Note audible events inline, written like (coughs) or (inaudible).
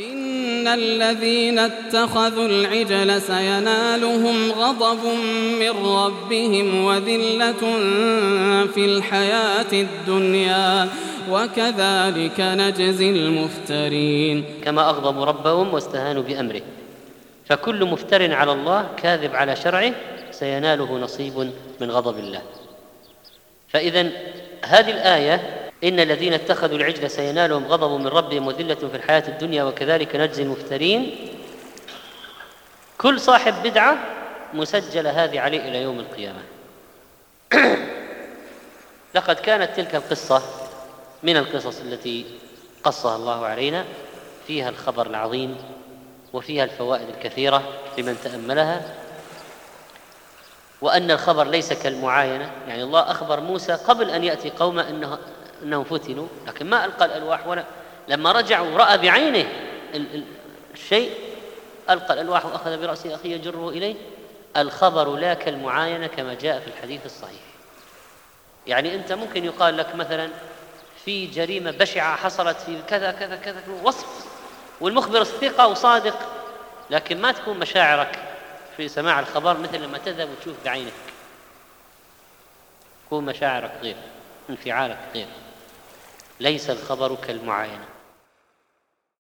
إن الذين اتخذوا العجل سينالهم غضب من ربهم وذلة في الحياة الدنيا. وكذلك نجزي المفترين. كما أغضبوا ربهم واستهانوا بأمره. فكل مفتر على الله كاذب على شرعه سيناله نصيب من غضب الله. فإذا هذه الآية إن الذين اتخذوا العجل سينالهم غضب من ربهم وذلة في الحياة الدنيا وكذلك نجزي المفترين. كل صاحب بدعة مسجلة هذه عليه إلى يوم القيامة. (coughs) لقد كانت تلك القصة من القصص التي قصها الله علينا فيها الخبر العظيم وفيها الفوائد الكثيرة لمن تأملها وأن الخبر ليس كالمعاينة. يعني الله أخبر موسى قبل أن يأتي قومه أنه أنهم فتنوا لكن ما ألقى الألواح ولا لما رجع ورأى بعينه الشيء ألقى الألواح وأخذ برأس أخيه يجره إليه الخبر لا كالمعاينة كما جاء في الحديث الصحيح. يعني أنت ممكن يقال لك مثلا في جريمة بشعة حصلت في كذا كذا كذا وصف والمخبر ثقة وصادق لكن ما تكون مشاعرك في سماع الخبر مثل لما تذهب وتشوف بعينك. تكون مشاعرك غير انفعالك غير. ليس الخبر كالمعاينة.